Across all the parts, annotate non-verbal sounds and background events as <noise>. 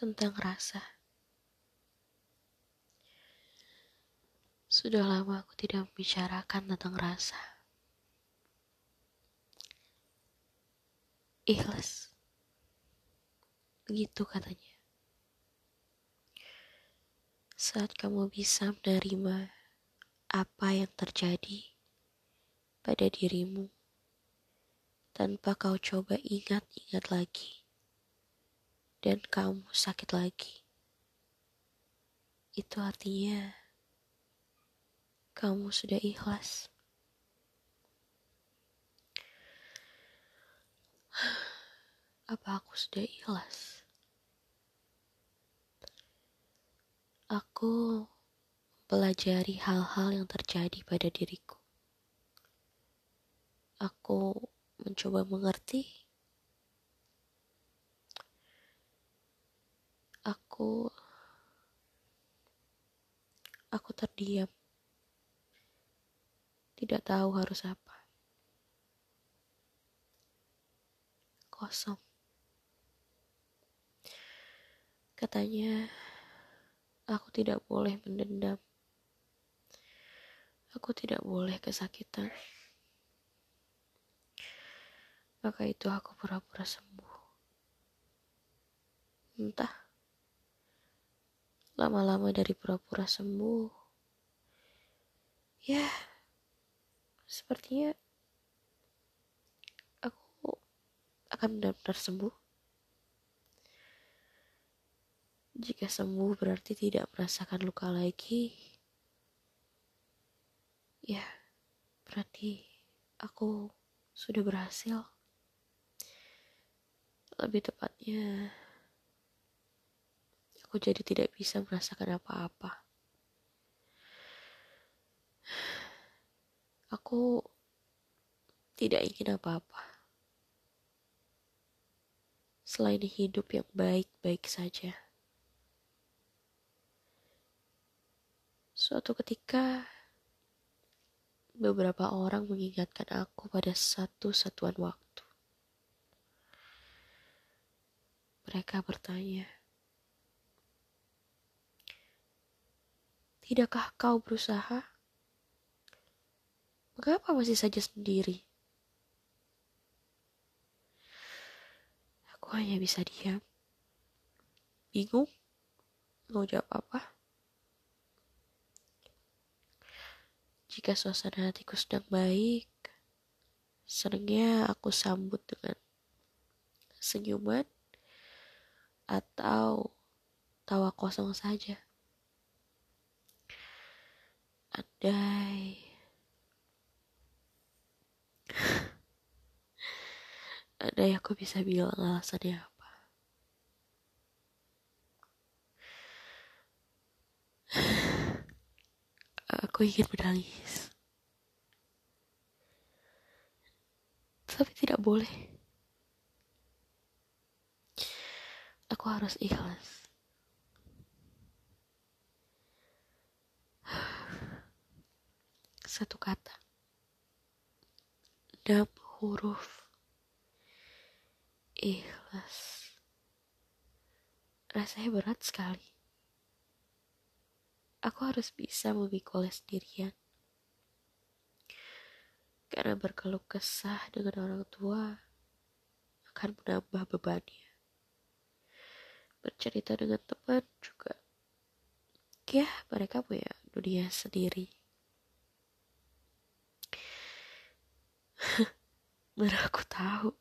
tentang rasa. Sudah lama aku tidak membicarakan tentang rasa. Ikhlas. Begitu katanya. Saat kamu bisa menerima apa yang terjadi pada dirimu tanpa kau coba ingat-ingat lagi dan kamu sakit lagi. Itu artinya kamu sudah ikhlas. <sighs> Apa aku sudah ikhlas? Aku pelajari hal-hal yang terjadi pada diriku. Aku mencoba mengerti aku aku terdiam. Tidak tahu harus apa. Kosong. Katanya aku tidak boleh mendendam. Aku tidak boleh kesakitan. Maka itu aku pura-pura sembuh. Entah lama-lama dari pura-pura sembuh. Ya, sepertinya aku akan benar-benar sembuh. Jika sembuh berarti tidak merasakan luka lagi. Ya, berarti aku sudah berhasil. Lebih tepatnya, aku jadi tidak bisa merasakan apa-apa. Aku tidak ingin apa-apa. Selain hidup yang baik-baik saja. Suatu ketika, beberapa orang mengingatkan aku pada satu satuan waktu. Mereka bertanya, Tidakkah kau berusaha? Mengapa masih saja sendiri? Aku hanya bisa diam. Bingung? Mau jawab apa? Jika suasana hatiku sedang baik, seringnya aku sambut dengan senyuman atau tawa kosong saja. Andai Andai <laughs> aku bisa bilang alasannya apa? <sighs> Aku ingin menangis. Tapi tidak boleh. Aku harus ikhlas satu kata. Enam huruf. Ikhlas. Rasanya berat sekali. Aku harus bisa memikul sendirian. Karena berkeluh kesah dengan orang tua akan menambah bebannya. Bercerita dengan teman juga. Ya, mereka punya dunia sendiri. Mana aku tahu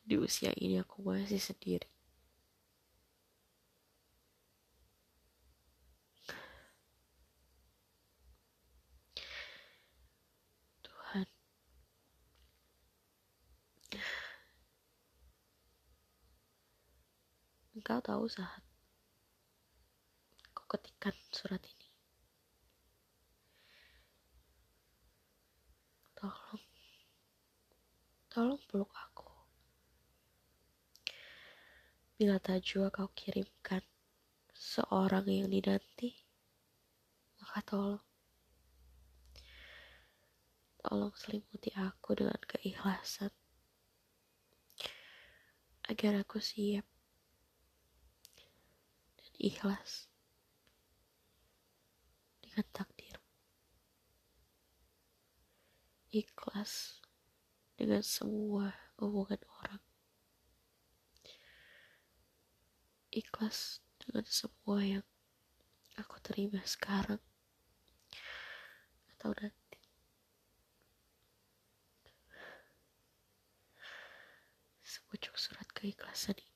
di usia ini aku masih sendiri. Tuhan. Engkau tahu saat kau ketikkan surat ini. Tolong Tolong peluk aku. Bila tajwa kau kirimkan seorang yang dinanti, maka tolong. Tolong selimuti aku dengan keikhlasan. Agar aku siap ikhlas dengan takdir ikhlas dengan semua omongan orang ikhlas dengan semua yang aku terima sekarang. Atau nanti. Sepucuk surat keikhlasan ini